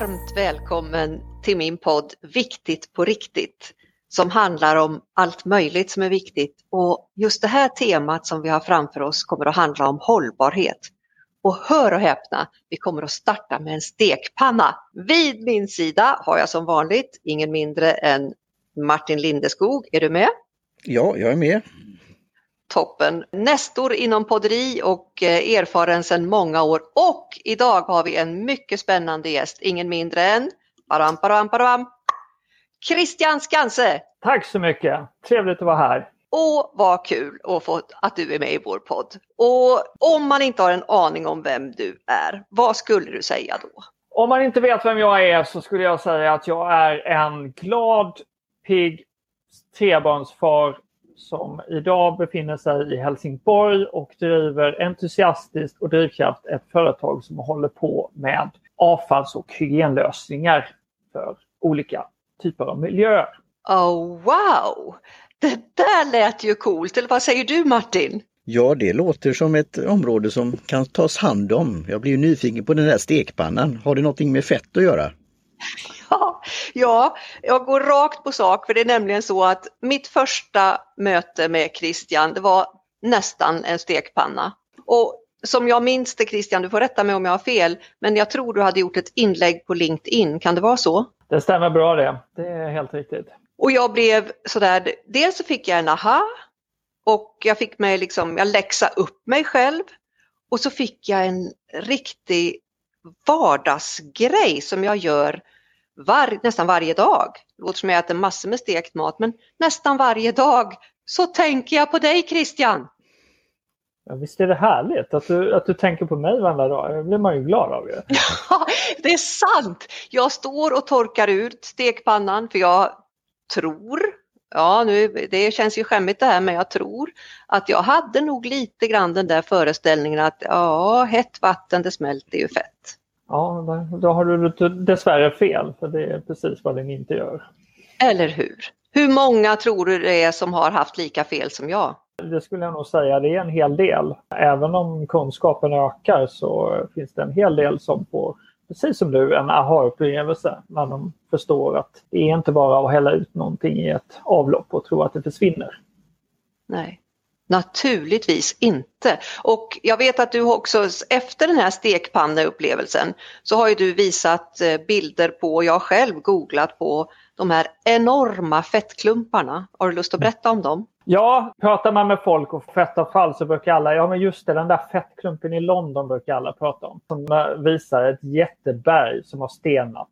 varmt välkommen till min podd Viktigt på riktigt som handlar om allt möjligt som är viktigt och just det här temat som vi har framför oss kommer att handla om hållbarhet. Och hör och häpna, vi kommer att starta med en stekpanna. Vid min sida har jag som vanligt ingen mindre än Martin Lindeskog. Är du med? Ja, jag är med. Toppen! Nestor inom podderi och eh, erfaren sedan många år och idag har vi en mycket spännande gäst, ingen mindre än baram, baram, baram, Christian Skanse! Tack så mycket! Trevligt att vara här. Och vad kul att, få, att du är med i vår podd. Och om man inte har en aning om vem du är, vad skulle du säga då? Om man inte vet vem jag är så skulle jag säga att jag är en glad, pigg trebarnsfar som idag befinner sig i Helsingborg och driver entusiastiskt och drivkraft ett företag som håller på med avfalls och hygienlösningar för olika typer av miljöer. Oh wow! Det där lät ju coolt, eller vad säger du Martin? Ja, det låter som ett område som kan tas hand om. Jag blir nyfiken på den där stekpannan. Har det någonting med fett att göra? Ja, ja, jag går rakt på sak för det är nämligen så att mitt första möte med Christian det var nästan en stekpanna. Och som jag minns det Christian, du får rätta mig om jag har fel, men jag tror du hade gjort ett inlägg på LinkedIn, kan det vara så? Det stämmer bra det, det är helt riktigt. Och jag blev sådär, dels så fick jag en aha och jag fick mig liksom, jag läxa upp mig själv och så fick jag en riktig vardagsgrej som jag gör var, nästan varje dag. Det låter som jag äter massor med stekt mat men nästan varje dag så tänker jag på dig Christian. Ja, visst är det härligt att du, att du tänker på mig varenda dag. Det blir man ju glad av. Ju. Ja, det är sant! Jag står och torkar ut stekpannan för jag tror, ja nu, det känns ju skämmigt det här, men jag tror att jag hade nog lite grann den där föreställningen att ja, hett vatten det smälter ju fett. Ja, då har du dessvärre fel, för det är precis vad den inte gör. Eller hur? Hur många tror du det är som har haft lika fel som jag? Det skulle jag nog säga, det är en hel del. Även om kunskapen ökar så finns det en hel del som får, precis som du, en aha-upplevelse när de förstår att det är inte bara att hälla ut någonting i ett avlopp och tro att det försvinner. Nej. Naturligtvis inte. Och jag vet att du också efter den här stekpanneupplevelsen så har ju du visat eh, bilder på, och jag själv googlat på de här enorma fettklumparna. Har du lust att berätta om dem? Ja, pratar man med folk om fettavfall så brukar alla, ja men just det, den där fettklumpen i London brukar alla prata om. Som eh, visar ett jätteberg som har stenat.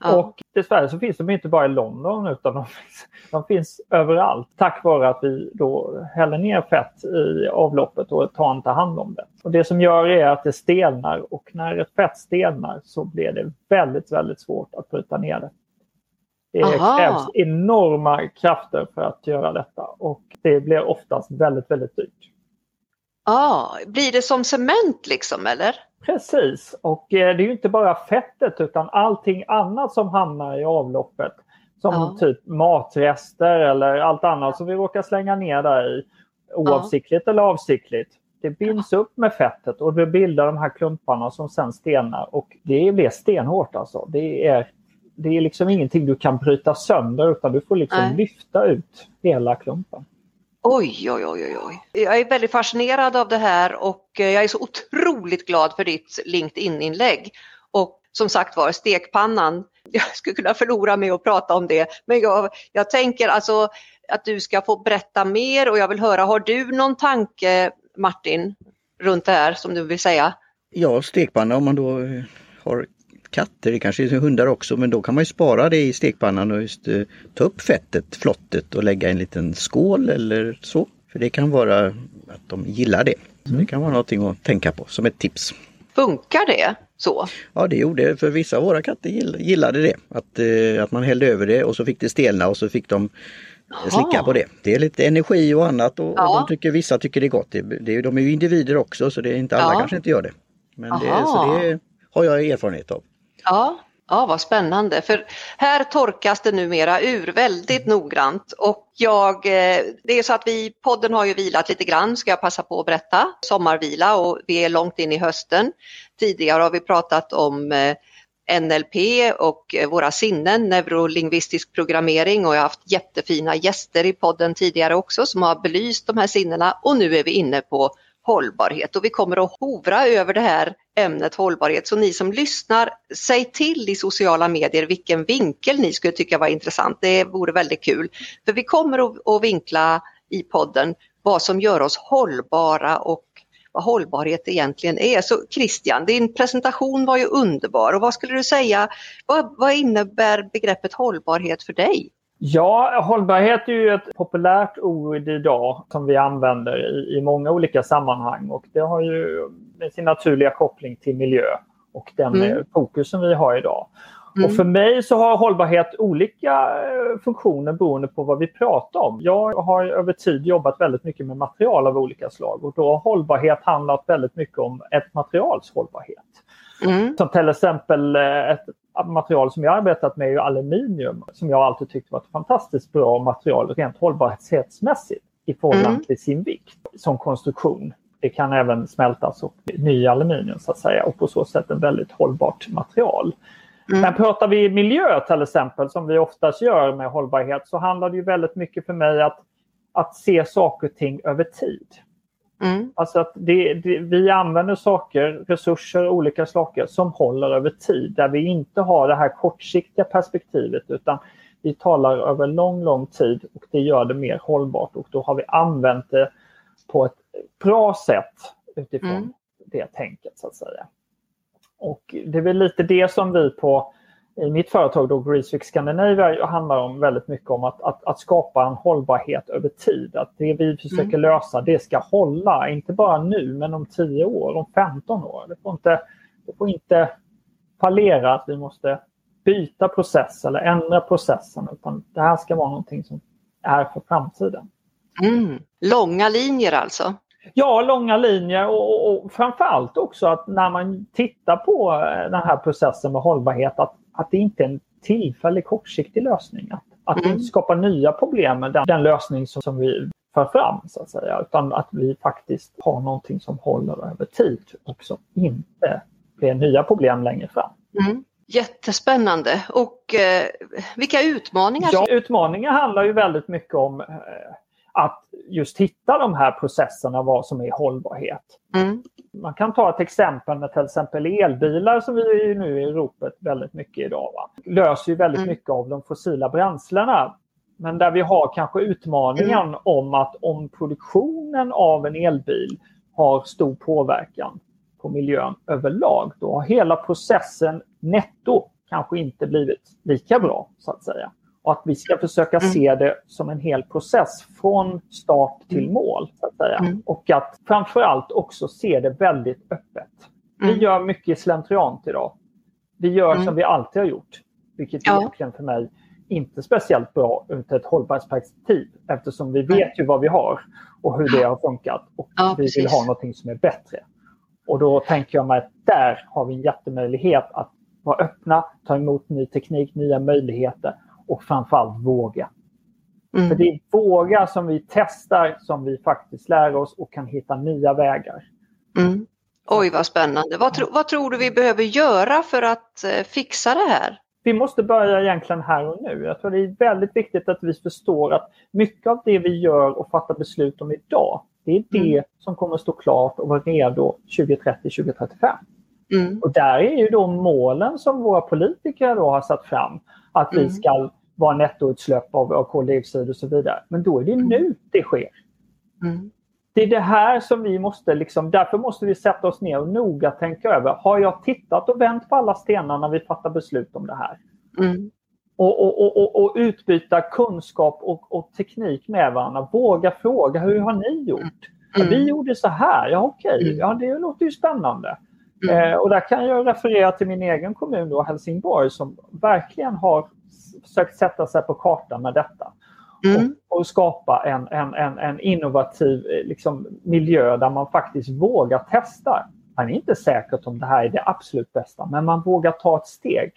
Ja. Och dessvärre så finns de inte bara i London utan de finns, de finns överallt tack vare att vi då häller ner fett i avloppet och tar inte hand om det. Och det som gör är att det stelnar och när ett fett stelnar så blir det väldigt, väldigt svårt att bryta ner det. Det Aha. krävs enorma krafter för att göra detta och det blir oftast väldigt, väldigt dyrt. Ah, blir det som cement liksom eller? Precis, och eh, det är ju inte bara fettet utan allting annat som hamnar i avloppet. Som ja. typ matrester eller allt annat som vi råkar slänga ner där i. Oavsiktligt ja. eller avsiktligt. Det binds upp med fettet och det bildar de här klumparna som sen stenar och det blir stenhårt alltså. Det är, det är liksom ingenting du kan bryta sönder utan du får liksom Nej. lyfta ut hela klumpen. Oj, oj, oj, oj. Jag är väldigt fascinerad av det här och eh, jag är så otroligt glad för ditt LinkedIn-inlägg. Och som sagt var, stekpannan, jag skulle kunna förlora mig och prata om det, men jag, jag tänker alltså att du ska få berätta mer och jag vill höra, har du någon tanke Martin runt det här som du vill säga? Ja, stekpanna om man då eh, har katter, det kanske är hundar också, men då kan man ju spara det i stekpannan och just uh, ta upp fettet, flottet och lägga i en liten skål eller så. För det kan vara att de gillar det. Så Det kan vara någonting att tänka på som ett tips. Funkar det så? Ja det gjorde för vissa av våra katter gillade det. Att, uh, att man hällde över det och så fick det stelna och så fick de slicka på det. Det är lite energi och annat och, ja. och de tycker, vissa tycker det är gott. Det, det, de är ju individer också så det är inte alla ja. kanske inte gör det. Men det, så det har jag erfarenhet av. Ja, ja, vad spännande. För här torkas det numera ur väldigt noggrant. Och jag, eh, det är så att vi, podden har ju vilat lite grann, ska jag passa på att berätta, sommarvila och vi är långt in i hösten. Tidigare har vi pratat om eh, NLP och våra sinnen, neurolingvistisk programmering. Och jag har haft jättefina gäster i podden tidigare också som har belyst de här sinnena. Och nu är vi inne på hållbarhet och vi kommer att hovra över det här ämnet hållbarhet. Så ni som lyssnar, säg till i sociala medier vilken vinkel ni skulle tycka var intressant. Det vore väldigt kul. För vi kommer att vinkla i podden vad som gör oss hållbara och vad hållbarhet egentligen är. Så Christian, din presentation var ju underbar och vad skulle du säga, vad, vad innebär begreppet hållbarhet för dig? Ja, hållbarhet är ju ett populärt ord idag som vi använder i, i många olika sammanhang och det har ju sin naturliga koppling till miljö och den mm. fokusen vi har idag. Mm. Och för mig så har hållbarhet olika eh, funktioner beroende på vad vi pratar om. Jag har över tid jobbat väldigt mycket med material av olika slag och då har hållbarhet handlat väldigt mycket om ett materials hållbarhet. Mm. Som till exempel eh, ett material som jag arbetat med är aluminium som jag alltid tyckt var ett fantastiskt bra material rent hållbarhetsmässigt i förhållande mm. till sin vikt som konstruktion. Det kan även smältas och ny aluminium så att säga och på så sätt ett väldigt hållbart material. Mm. Men pratar vi miljö till exempel, som vi oftast gör med hållbarhet, så handlar det ju väldigt mycket för mig att, att se saker och ting över tid. Mm. Alltså att det, det, vi använder saker, resurser, olika saker som håller över tid. Där vi inte har det här kortsiktiga perspektivet utan vi talar över lång, lång tid och det gör det mer hållbart och då har vi använt det på ett bra sätt utifrån mm. det tänket så att säga. Och det är väl lite det som vi på i mitt företag då Greasefix Scandinavia handlar om väldigt mycket om att, att, att, skapa en hållbarhet över tid. Att det vi försöker mm. lösa det ska hålla, inte bara nu men om 10 år, om 15 år. Det får inte, det får inte fallera att vi måste byta process eller ändra processen utan det här ska vara någonting som är för framtiden. Mm. Långa linjer alltså? Ja, långa linjer och, och, och framförallt också att när man tittar på eh, den här processen med hållbarhet att, att det inte är en tillfällig kortsiktig lösning. Att, att mm. inte skapa nya problem med den, den lösning som, som vi för fram så att säga. Utan att vi faktiskt har någonting som håller över tid och som inte blir nya problem längre fram. Mm. Jättespännande. Och eh, vilka utmaningar? Ja, utmaningar handlar ju väldigt mycket om eh, att just hitta de här processerna vad som är hållbarhet. Mm. Man kan ta ett exempel med till exempel elbilar som vi är nu i ropet väldigt mycket idag. Va? Löser ju väldigt mm. mycket av de fossila bränslena. Men där vi har kanske utmaningen mm. om att om produktionen av en elbil har stor påverkan på miljön överlag, då har hela processen netto kanske inte blivit lika bra så att säga. Och att vi ska försöka mm. se det som en hel process från start till mm. mål. Så att säga. Mm. Och att framförallt också se det väldigt öppet. Vi mm. gör mycket slentriant idag. Vi gör som vi alltid har gjort. Vilket ja. egentligen för mig inte speciellt bra ur ett hållbarhetsperspektiv eftersom vi vet ju vad vi har och hur det har funkat och ja, vi vill ha någonting som är bättre. Och då tänker jag mig att där har vi en jättemöjlighet att vara öppna, ta emot ny teknik, nya möjligheter och framförallt våga. Mm. För det är våga som vi testar som vi faktiskt lär oss och kan hitta nya vägar. Mm. Oj vad spännande. Vad, tro, vad, tror du vi behöver göra för att eh, fixa det här? Vi måste börja egentligen här och nu. Jag tror det är väldigt viktigt att vi förstår att mycket av det vi gör och fattar beslut om idag, det är det mm. som kommer att stå klart och vara redo 2030-2035. Mm. Och där är ju då målen som våra politiker då har satt fram att vi mm. ska vara nettoutsläpp av, av koldioxid och så vidare. Men då är det nu mm. det sker. Mm. Det är det här som vi måste, liksom, därför måste vi sätta oss ner och noga tänka över. Har jag tittat och vänt på alla stenar när vi fattar beslut om det här? Mm. Och, och, och, och, utbyta kunskap och, och, teknik med varandra. Våga fråga, hur har ni gjort? Ja, vi mm. gjorde så här, ja okej, okay. Mm. ja det låter ju spännande. Mm. Eh, och där kan jag referera till min egen kommun då, Helsingborg som verkligen har försökt sätta sig på kartan med detta. Mm. Och, och, skapa en, en, en, en innovativ eh, liksom, miljö där man faktiskt vågar testa. Man är inte säker om det här är det absolut bästa, men man vågar ta ett steg.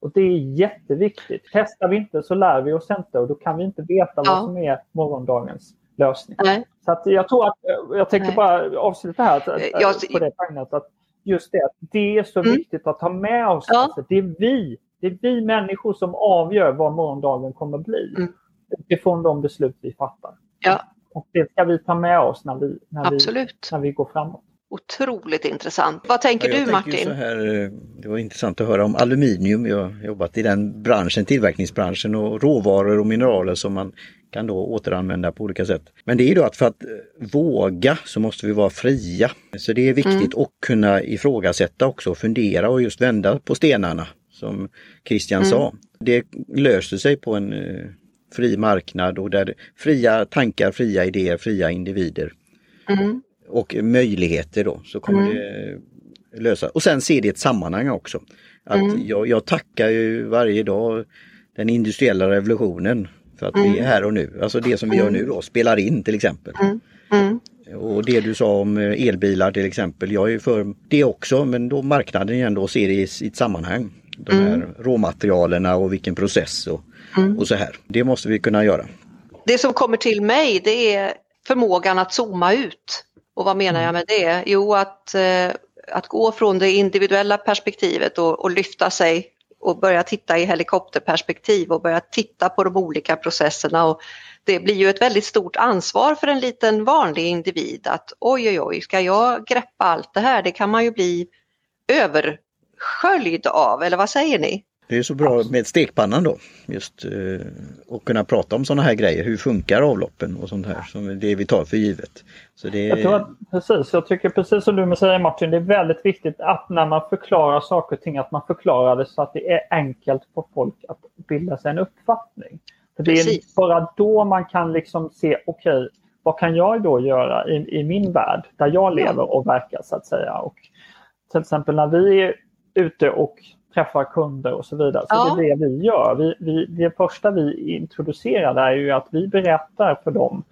Och Det är jätteviktigt. Testar vi inte så lär vi oss inte och då kan vi inte veta ja. vad som är morgondagens lösning. Nej. Så att jag tror att, eh, jag tänker Nej. bara avsluta här att, jag, på det att just det, det är så mm. viktigt att ta med oss. Ja. Alltså, det är vi det är vi människor som avgör vad morgondagen kommer bli. Mm. Utifrån de beslut vi fattar. Ja. Och det ska vi ta med oss när vi, när vi, när vi går framåt. Otroligt intressant. Vad tänker ja, du Martin? Här, eh, det var intressant att höra om aluminium. Jag har jobbat i den branschen, tillverkningsbranschen och råvaror och mineraler som man kan då återanvända på olika sätt. Men det är ju då att för att eh, våga så måste vi vara fria. Så det är viktigt mm. att kunna ifrågasätta också, fundera och just vända på stenarna som Christian mm. sa. Det löser sig på en uh, fri marknad och där fria tankar, fria idéer, fria individer mm. och möjligheter då så kommer mm. det lösa. Och sen se det i ett sammanhang också. Att mm. jag, jag, tackar ju varje dag den industriella revolutionen för att vi mm. är här och nu. Alltså det som vi gör nu då, spelar in till exempel. Mm. Och det du sa om eh, elbilar till exempel, jag är för det också men då marknaden igen då ser det i, i ett sammanhang de här mm. råmaterialerna och vilken process och, mm. och så här. Det måste vi kunna göra. Det som kommer till mig det är förmågan att zooma ut. Och vad menar jag med det? Jo, att, eh, att gå från det individuella perspektivet och, och lyfta sig och börja titta i helikopterperspektiv och börja titta på de olika processerna. Och det blir ju ett väldigt stort ansvar för en liten vanlig individ att oj oj oj, ska jag greppa allt det här? Det kan man ju bli över sköljd av, eller vad säger ni? Det är så bra med stekpannan då, just eh, att kunna prata om sådana här grejer. Hur funkar avloppen och sånt här, som det vi tar för givet. Så det... jag, tror att, precis, jag tycker precis som du säger Martin, det är väldigt viktigt att när man förklarar saker och ting att man förklarar det så att det är enkelt för folk att bilda sig en uppfattning. För Det är bara då man kan liksom se, okej, okay, vad kan jag då göra i, i min värld där jag lever och verkar så att säga. Och till exempel när vi ute och träffar kunder och så vidare. Så ja. det är det vi gör. Vi, vi, det första vi introducerar är ju att vi berättar för dem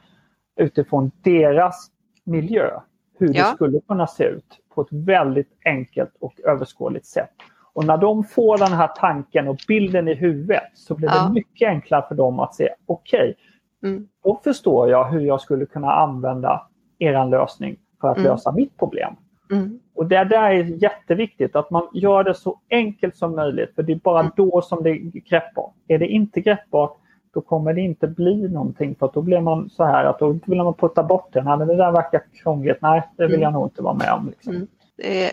utifrån deras miljö hur ja. det skulle kunna se ut på ett väldigt enkelt och överskådligt sätt. Och när de får den här tanken och bilden i huvudet så blir ja. det mycket enklare för dem att se, okej, okay, mm. då förstår jag hur jag skulle kunna använda er lösning för att mm. lösa mitt problem. Mm. Och det där är jätteviktigt, att man gör det så enkelt som möjligt. För det är bara mm. då som det är greppbart. Är det inte greppbart, då kommer det inte bli någonting. För då blir man så här att då vill man putta bort det. Nej, men det där verkar krångligt. Nej, det vill jag mm. nog inte vara med om. Liksom. Mm. Det är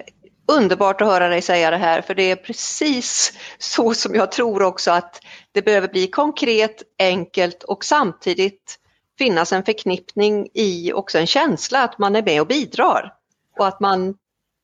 underbart att höra dig säga det här, för det är precis så som jag tror också att det behöver bli konkret, enkelt och samtidigt finnas en förknippning i också en känsla att man är med och bidrar. Och att man,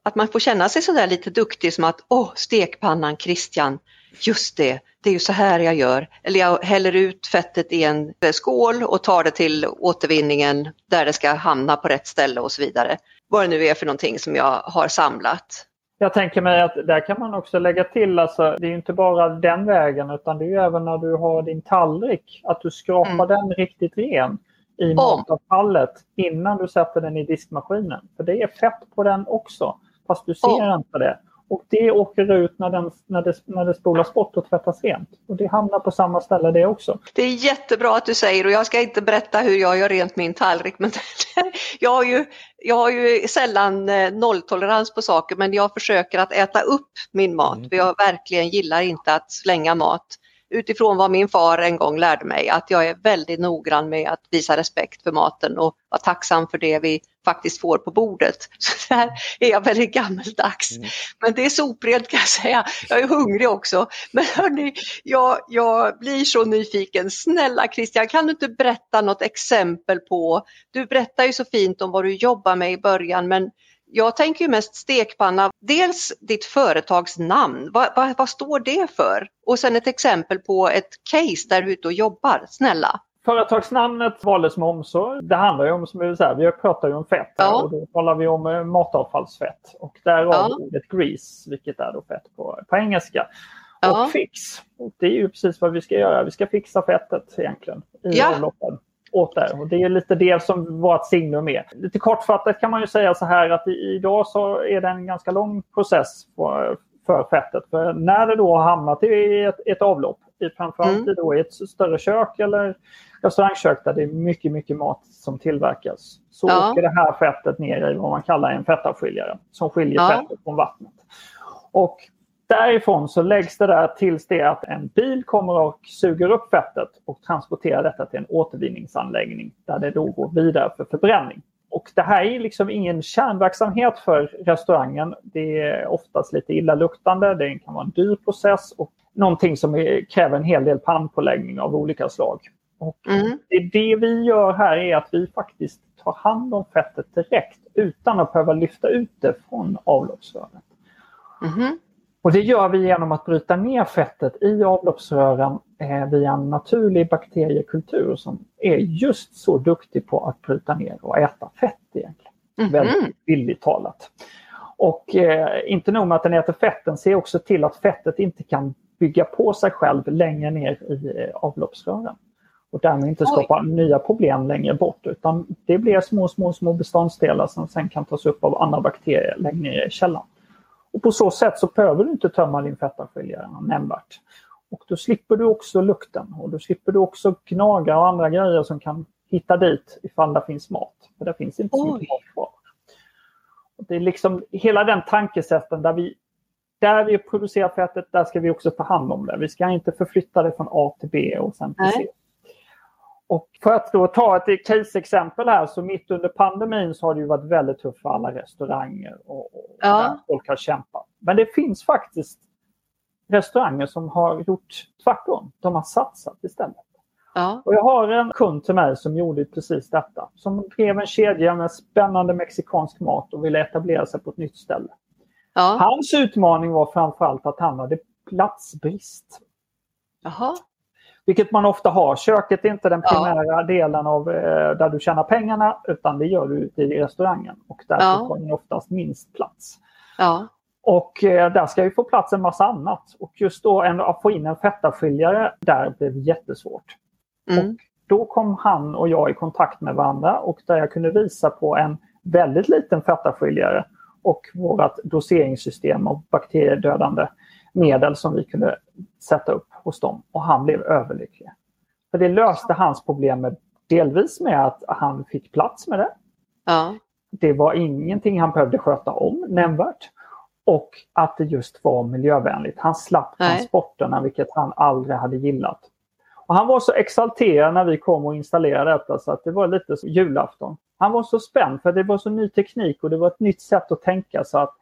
att man får känna sig sådär lite duktig som att åh, stekpannan Christian, just det, det är ju så här jag gör. Eller jag häller ut fettet i en skål och tar det till återvinningen där det ska hamna på rätt ställe och så vidare. Vad det nu är för någonting som jag har samlat. Jag tänker mig att där kan man också lägga till, alltså, det är inte bara den vägen utan det är även när du har din tallrik, att du skrapar mm. den riktigt ren i matavfallet innan du sätter den i diskmaskinen. För det är fett på den också, fast du ser oh. inte det. Och det åker ut när, den, när, det, när det spolas bort och tvättas rent. Och det hamnar på samma ställe det också. Det är jättebra att du säger och jag ska inte berätta hur jag gör rent min tallrik. Men jag, har ju, jag har ju sällan eh, nolltolerans på saker men jag försöker att äta upp min mat. Mm. För jag verkligen gillar inte att slänga mat utifrån vad min far en gång lärde mig, att jag är väldigt noggrann med att visa respekt för maten och vara tacksam för det vi faktiskt får på bordet. Så där är jag väldigt gammeldags. Mm. Men det är soprent kan jag säga. Jag är hungrig också. Men hörni, jag, jag blir så nyfiken. Snälla Christian, kan du inte berätta något exempel på, du berättar ju så fint om vad du jobbar med i början, men jag tänker ju mest stekpanna. Dels ditt företags namn, vad, vad, vad, står det för? Och sen ett exempel på ett case där du är ute och jobbar, snälla. Företagsnamnet valdes med omsorg. Det handlar ju om, som vi säger, vi pratar ju om fett ja. och då talar vi om eh, matavfallsfett. Och därav ja. ordet grease, vilket är då fett på, på engelska. Ja. Och fix, och det är ju precis vad vi ska göra. Vi ska fixa fettet egentligen i ja. avloppen åt. Och det är lite det som vårt signum är. Lite kortfattat kan man ju säga så här att idag så är det en ganska lång process för, fettet. För när det då har hamnat i ett, ett avlopp framförallt mm. då i ett större kök eller restaurangkök där det är mycket, mycket mat som tillverkas. Så ja. åker det här fettet ner i vad man kallar en fettavskiljare som skiljer ja. fettet från vattnet. Och därifrån så läggs det där tills det att en bil kommer och suger upp fettet och transporterar detta till en återvinningsanläggning där det då går vidare för förbränning. Och det här är liksom ingen kärnverksamhet för restaurangen. Det är oftast lite illaluktande, det kan vara en dyr process och någonting som kräver en hel del pannpåläggning av olika slag. Och mm. det, det vi gör här är att vi faktiskt tar hand om fettet direkt utan att behöva lyfta ut det från avloppsröret. Mm. Och det gör vi genom att bryta ner fettet i avloppsrören eh, via en naturlig bakteriekultur som är just så duktig på att bryta ner och äta fett egentligen. Mm -hmm. Väldigt billigt talat. Och eh, inte nog med att den äter fett, den ser också till att fettet inte kan bygga på sig själv längre ner i eh, avloppsrören. Och därmed inte skapa Oj. nya problem längre bort utan det blir små, små, små beståndsdelar som sen kan tas upp av andra bakterier längre ner i källan. Och på så sätt så behöver du inte tömma din fettavskiljare nämnvärt. Och då slipper du också lukten och då slipper du också gnaga och andra grejer som kan hitta dit ifall det finns mat. För det finns inte så mycket mat kvar. Och det är liksom hela den tankesätten där vi, där vi producerar fettet, där ska vi också ta hand om det. Vi ska inte förflytta det från A till B och sen till C. Och för att då ta ett case-exempel här så mitt under pandemin så har det ju varit väldigt tufft för alla restauranger och, och ja. folk har kämpat. Men det finns faktiskt restauranger som har gjort tvärtom. De har satsat istället. Ja. Och jag har en kund till mig som gjorde precis detta. Som drev en kedja med spännande mexikansk mat och ville etablera sig på ett nytt ställe. Ja. Hans utmaning var framförallt att han hade platsbrist. Jaha. Vilket man ofta har. Köket är inte den primära delen av eh, där du tjänar pengarna utan det gör du i restaurangen. Och där ja. får man oftast minst plats. Ja. Och eh, där ska ju få plats en massa annat. Och just då en, att få in en fettavskiljare där blev jättesvårt. Mm. Och då kom han och jag i kontakt med varandra och där jag kunde visa på en väldigt liten fettavskiljare och vårt doseringssystem av bakteriedödande medel som vi kunde sätta upp hos dem. Och han blev överlycklig. För det löste hans problem med, delvis med att han fick plats med det. Ja. Det var ingenting han behövde sköta om nämnvärt. Och att det just var miljövänligt. Han slapp Nej. transporterna vilket han aldrig hade gillat. Och han var så exalterad när vi kom och installerade detta så att det var lite som julafton. Han var så spänd för det var så ny teknik och det var ett nytt sätt att tänka så att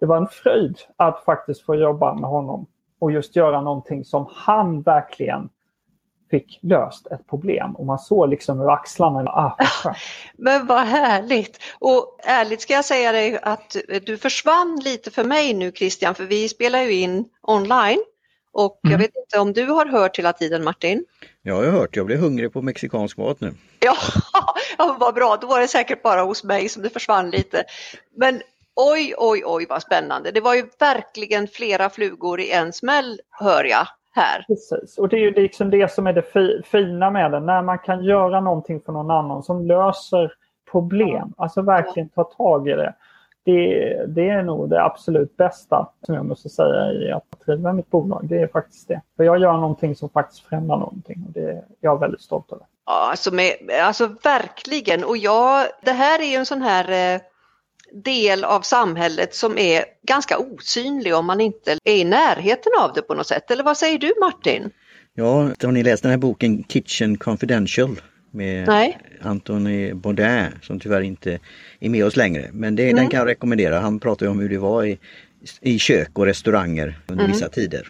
det var en fröjd att faktiskt få jobba med honom och just göra någonting som han verkligen fick löst ett problem och man såg liksom ur axlarna. Ah, Men vad härligt! Och ärligt ska jag säga dig att du försvann lite för mig nu Christian för vi spelar ju in online och mm. jag vet inte om du har hört hela tiden Martin? Ja, jag har hört. Jag blir hungrig på mexikansk mat nu. Ja, ja vad bra. Då var det säkert bara hos mig som det försvann lite. Men oj, oj, oj vad spännande. Det var ju verkligen flera flugor i en smäll hör jag här. Precis, och det är ju liksom det som är det fina med det. När man kan göra någonting för någon annan som löser problem. Alltså verkligen ta tag i det. Det, det, är nog det absolut bästa som jag måste säga i att driva mitt bolag. Det är faktiskt det. För jag gör någonting som faktiskt främjar någonting och det är jag väldigt stolt över. Ja, alltså, med, alltså verkligen. Och jag, det här är ju en sån här eh, del av samhället som är ganska osynlig om man inte är i närheten av det på något sätt. Eller vad säger du Martin? Ja, har ni läst den här boken Kitchen Confidential? Med Nej. Anthony Baudin som tyvärr inte är med oss längre. Men det, den kan jag rekommendera. Han pratar om hur det var i, i kök och restauranger under mm. vissa tider.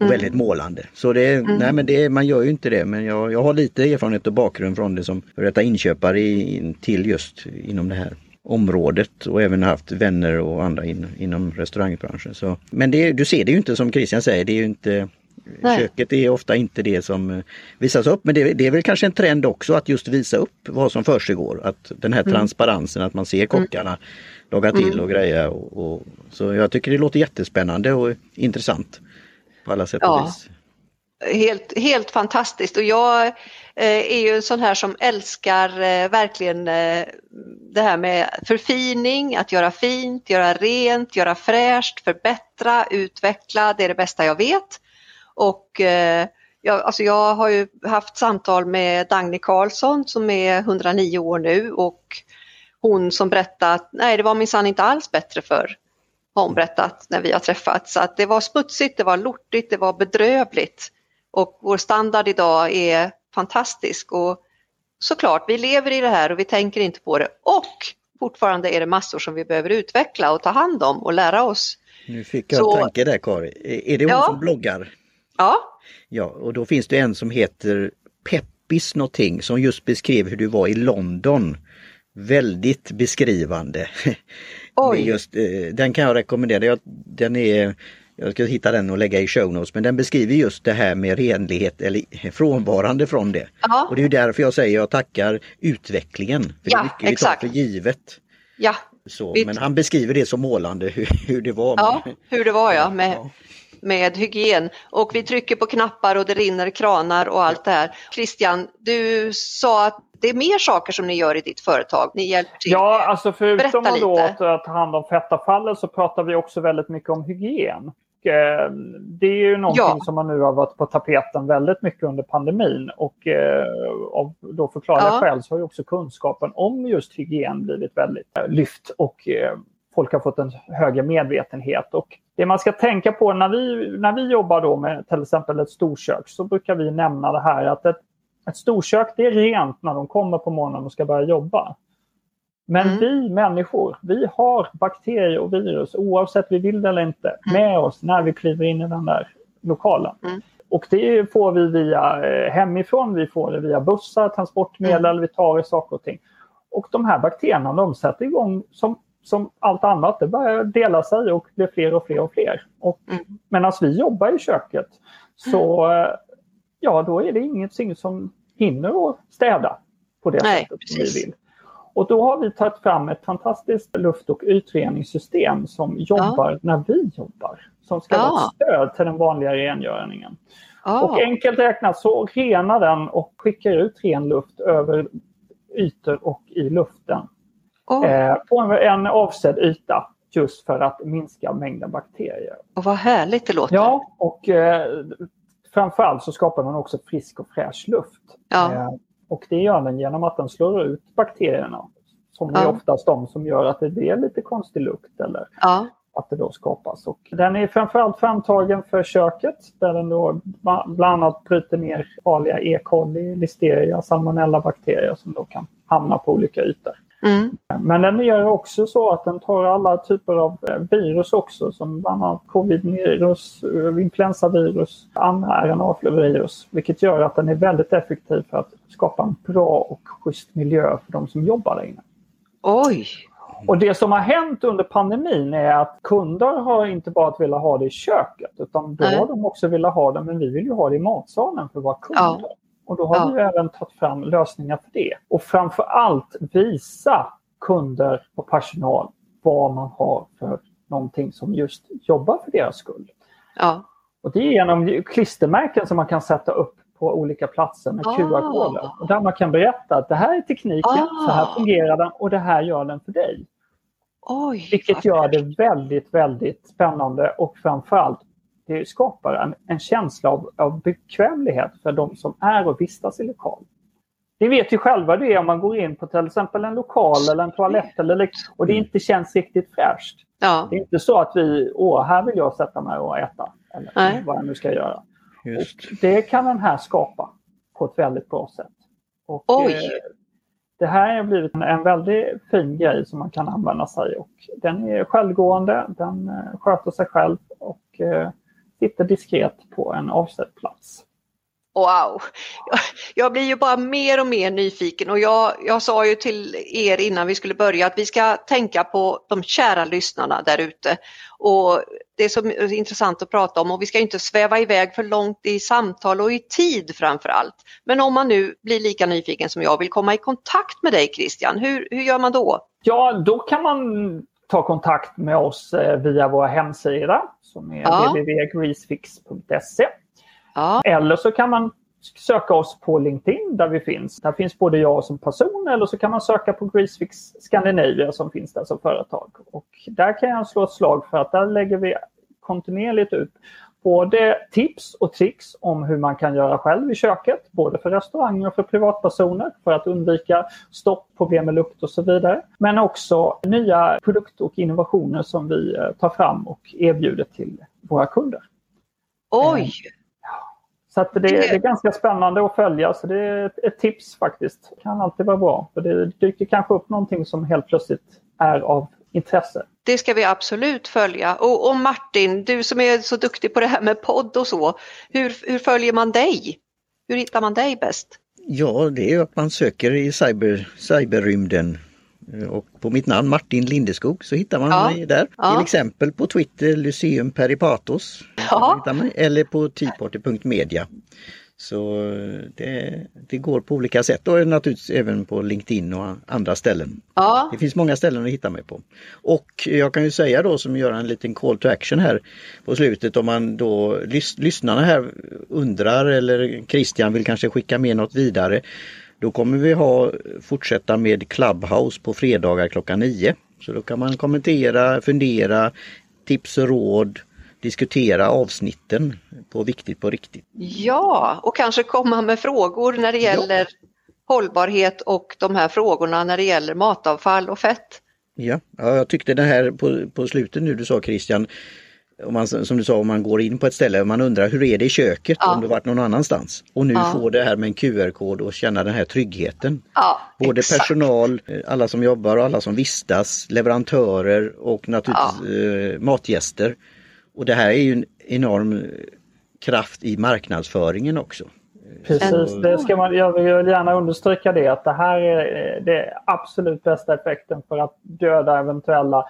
Mm. väldigt målande. Så det, mm. nej men det, man gör ju inte det men jag, jag har lite erfarenhet och bakgrund från det som före inköpare i, till just inom det här området och även haft vänner och andra in, inom restaurangbranschen. Så, men det, du ser det ju inte som Christian säger, det är ju inte Nej. Köket är ofta inte det som eh, visas upp men det, det, är väl kanske en trend också att just visa upp vad som försiggår. Att den här mm. transparensen, att man ser kockarna mm. laga till mm. och greja. Och, och, så jag tycker det låter jättespännande och intressant på alla sätt och ja. vis. Helt, helt fantastiskt och jag eh, är ju en sån här som älskar eh, verkligen eh, det här med förfining, att göra fint, göra rent, göra fräscht, förbättra, utveckla, det är det bästa jag vet. Och jag, alltså jag har ju haft samtal med Dagny Karlsson som är 109 år nu och hon som berättade att nej det var minsann inte alls bättre för har hon berättat när vi har träffats. Så att det var smutsigt, det var lortigt, det var bedrövligt. Och vår standard idag är fantastisk och såklart, vi lever i det här och vi tänker inte på det. Och fortfarande är det massor som vi behöver utveckla och ta hand om och lära oss. Nu fick jag Så, en tanke där Kari. Är det hon ja. som bloggar? Ja. Ja, och då finns det en som heter Peppis någonting som just beskrev hur du var i London. Väldigt beskrivande. Oj. Just, eh, den kan jag rekommendera. Den är jag ska hitta den och lägga i show notes, men den beskriver just det här med renlighet eller frånvarande från det. Ja. Och det är därför jag säger jag tackar utvecklingen. För ja, det är mycket exakt. vi tar för givet. Ja. Så, men han beskriver det så målande hur, hur det var. Ja, hur det var ja, med, ja. med hygien. Och vi trycker på knappar och det rinner kranar och allt det här. Christian, du sa att det är mer saker som ni gör i ditt företag. Ni hjälper till. Ja, alltså förutom då att ta hand om fettavfallet så pratar vi också väldigt mycket om hygien. Eh, det är ju någonting ja. som man nu har varit på tapeten väldigt mycket under pandemin och eh, av då förklarliga ja. skäl så har ju också kunskapen om just hygien blivit väldigt eh, lyft och folk har fått en högre medvetenhet. Och det man ska tänka på när vi, när vi jobbar då med till exempel ett storkök så brukar vi nämna det här att ett ett storkök det är rent när de kommer på morgonen och ska börja jobba. Men mm. vi människor, vi har bakterier och virus oavsett vi vill det eller inte mm. med oss när vi kliver in i den där lokalen. Mm. Och det får vi via eh, hemifrån, vi får det via bussar, transportmedel, mm. vi tar i saker och ting. Och de här bakterierna de sätter igång som, som allt annat, det börjar dela sig och blir fler och fler och fler. Och mm. medan vi jobbar i köket så eh, ja då är det ingenting som hinner att städa på det Nej, sättet precis. som vi vill. Och då har vi tagit fram ett fantastiskt luft och ytreningssystem som jobbar ja. när vi jobbar. Som ska ja. vara ett stöd till den vanliga rengöringen. Ja. Och enkelt räknat så renar den och skickar ut ren luft över ytor och i luften. Oh. Eh, på en avsedd yta just för att minska mängden bakterier. Och vad härligt det låter! Ja, och eh, framförallt så skapar den också frisk och fräsch luft. Ja. Eh, och det gör den genom att den slår ut bakterierna. Som ja. är oftast de som gör att det blir lite konstig lukt eller ja. att det då skapas. Och den är framförallt framtagen för köket där den då bland annat bryter ner farliga E. coli, listeria, salmonella-bakterier som då kan hamna på olika ytor. Mm. Men den gör också så att den tar alla typer av eh, virus också som bland annat covid-virus, eh, influensavirus, andra RNA-virus. Vilket gör att den är väldigt effektiv för att skapa en bra och schysst miljö för de som jobbar där inne. Oj! Och det som har hänt under pandemin är att kunder har inte bara velat ha det i köket utan då har de också velat ha det, men vi vill ju ha det i matsalen för våra kunder. Ja. Och då har ja. vi även tagit fram lösningar för det. Och framför allt visa kunder och personal vad man har för någonting som just jobbar för deras skull. Ja. Och det är genom klistermärken som man kan sätta upp på olika platser med ah. QR-koder. Och där man kan berätta att det här är tekniken, ah. så här fungerar den och det här gör den för dig. Oj, Vilket gör det väldigt, väldigt spännande och framförallt det skapar en, en känsla av, av bekvämlighet för de som är och vistas i lokalen. Ni vet ju själva det om man går in på till exempel en lokal eller en toalett eller, och det inte känns riktigt fräscht. Ja. Det är inte så att vi, åh, här vill jag sätta mig och äta. Eller Nej. vad jag nu ska göra. det kan den här skapa på ett väldigt bra sätt. Och, Oj! Eh, det här har blivit en, en väldigt fin grej som man kan använda sig och den är självgående, den eh, sköter sig själv och eh, sitter diskret på en avsedd plats. Wow! Jag blir ju bara mer och mer nyfiken och jag, jag sa ju till er innan vi skulle börja att vi ska tänka på de kära lyssnarna där ute. Och det är så intressant att prata om och vi ska inte sväva iväg för långt i samtal och i tid framför allt. Men om man nu blir lika nyfiken som jag vill komma i kontakt med dig Christian, hur, hur gör man då? Ja, då kan man ta kontakt med oss eh, via vår hemsida som är ja. www.greasefix.se. Ja. Eller så kan man söka oss på LinkedIn där vi finns. Där finns både jag som person eller så kan man söka på Greasefix Scandinavia som finns där som företag. Och där kan jag slå ett slag för att där lägger vi kontinuerligt ut både tips och tricks om hur man kan göra själv i köket, både för restauranger och för privatpersoner för att undvika stopp, problem med lukt och så vidare. Men också nya produkter och innovationer som vi eh, tar fram och erbjuder till våra kunder. Oj! Eh, så att det, det, är ganska spännande att följa, så det är ett, ett tips faktiskt. Det kan alltid vara bra, för det dyker kanske upp någonting som helt plötsligt är av intresse. Det ska vi absolut följa. Och, och, Martin, du som är så duktig på det här med podd och så, hur, hur följer man dig? Hur hittar man dig bäst? Ja, det är att man söker i cyber, cyberrymden och på mitt namn Martin Lindeskog så hittar man ja. mig där. Ja. Till exempel på Twitter Lyceum Peripatos. Ja. Eller på teaparty.media. Så det, det, går på olika sätt och naturligtvis även på LinkedIn och andra ställen. Ja. Det finns många ställen att hitta mig på. Och jag kan ju säga då som gör en liten call to action här på slutet om man då lys, lyssnarna här undrar eller Christian vill kanske skicka med något vidare. Då kommer vi ha fortsätta med Clubhouse på fredagar klockan 9. Så då kan man kommentera, fundera, tips och råd diskutera avsnitten på Viktigt på riktigt. Ja, och kanske komma med frågor när det gäller ja. hållbarhet och de här frågorna när det gäller matavfall och fett. Ja, ja jag tyckte det här på, på slutet nu du sa Christian, om man, som du sa, om man går in på ett ställe och man undrar hur är det i köket ja. om du varit någon annanstans. Och nu ja. får det här med en QR-kod och känna den här tryggheten. Ja, Både exakt. personal, alla som jobbar och alla som vistas, leverantörer och naturligtvis eh, matgäster. Och det här är ju en enorm kraft i marknadsföringen också. Precis, det ska man, jag vill gärna understryka det att det här är det absolut bästa effekten för att döda eventuella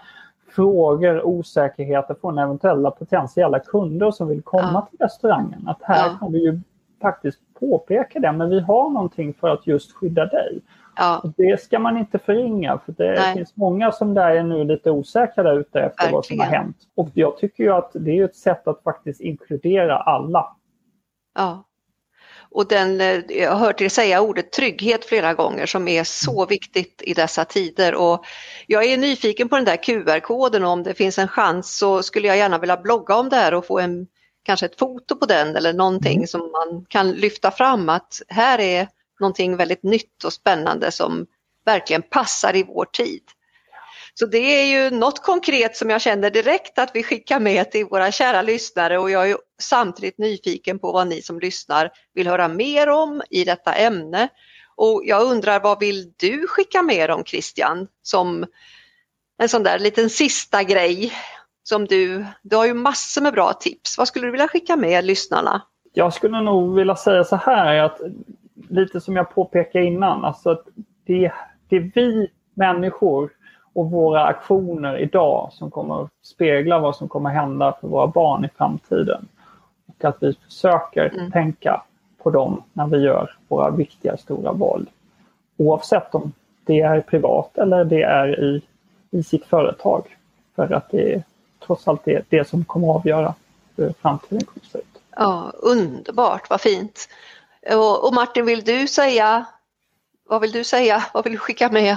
frågor, osäkerheter från eventuella potentiella kunder som vill komma ja. till restaurangen. Att här ja. kan vi ju faktiskt påpeka det, men vi har någonting för att just skydda dig. Ja. Det ska man inte förringa för det Nej. finns många som där är nu lite osäkra där ute efter Verkligen. vad som har hänt. Och jag tycker ju att det är ett sätt att faktiskt inkludera alla. Ja. Och den, eh, jag har hört er säga ordet trygghet flera gånger som är så mm. viktigt i dessa tider. Och jag är nyfiken på den där QR-koden och om det finns en chans så skulle jag gärna vilja blogga om det här och få en, kanske ett foto på den eller någonting mm. som man kan lyfta fram att här är någonting väldigt nytt och spännande som verkligen passar i vår tid. Så det är ju något konkret som jag känner direkt att vi skickar med till våra kära lyssnare och jag är samtidigt nyfiken på vad ni som lyssnar vill höra mer om i detta ämne. Och jag undrar vad vill du skicka med dem Christian som en sån där liten sista grej som du, du har ju massor med bra tips. Vad skulle du vilja skicka med lyssnarna? Jag skulle nog vilja säga så här att lite som jag påpekade innan, alltså det, det är vi människor och våra aktioner idag som kommer att spegla vad som kommer hända för våra barn i framtiden. Och att vi försöker mm. tänka på dem när vi gör våra viktiga stora val. Oavsett om det är privat eller det är i, i sitt företag. För att det är trots allt det, det som kommer avgöra hur framtiden kommer att se ut. Ja, underbart, vad fint. Och, Martin, vill du säga, vad vill du säga, vad vill du skicka med?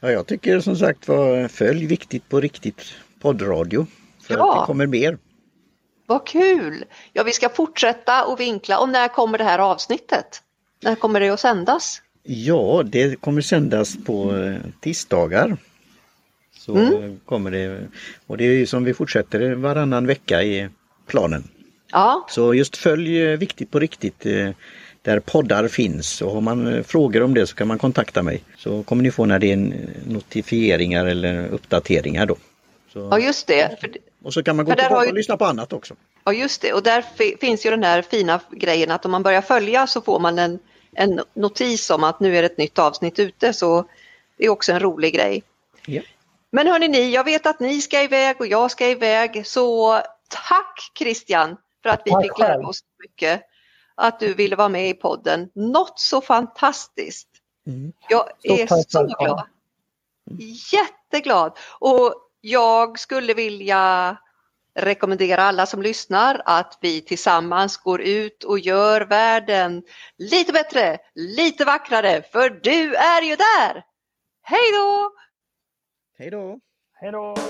Ja, jag tycker som sagt var följ Viktigt på riktigt poddradio. För ja. att det kommer mer. Vad kul! Ja, vi ska fortsätta och vinkla. Och när kommer det här avsnittet? När kommer det att sändas? Ja, det kommer sändas på eh, tisdagar. Så mm. kommer det, och det är ju som vi fortsätter varannan vecka i planen. Ja. Så just följ eh, Viktigt på riktigt eh, där poddar finns och har man eh, frågor om det så kan man kontakta mig. Så kommer ni få när det är notifieringar eller uppdateringar då. Så, ja just det. Och så kan man gå tillbaka ju, och lyssna på annat också. Ja just det och där finns ju den här fina grejen att om man börjar följa så får man en, en notis om att nu är det ett nytt avsnitt ute så det är också en rolig grej. Ja. Men hörni ni, jag vet att ni ska iväg och jag ska iväg så tack Christian för att vi tack fick lära oss mycket att du ville vara med i podden. Något så fantastiskt. Mm. Jag är så glad. Jätteglad. Och jag skulle vilja rekommendera alla som lyssnar att vi tillsammans går ut och gör världen lite bättre, lite vackrare, för du är ju där! Hej då! Hej då! Hej då!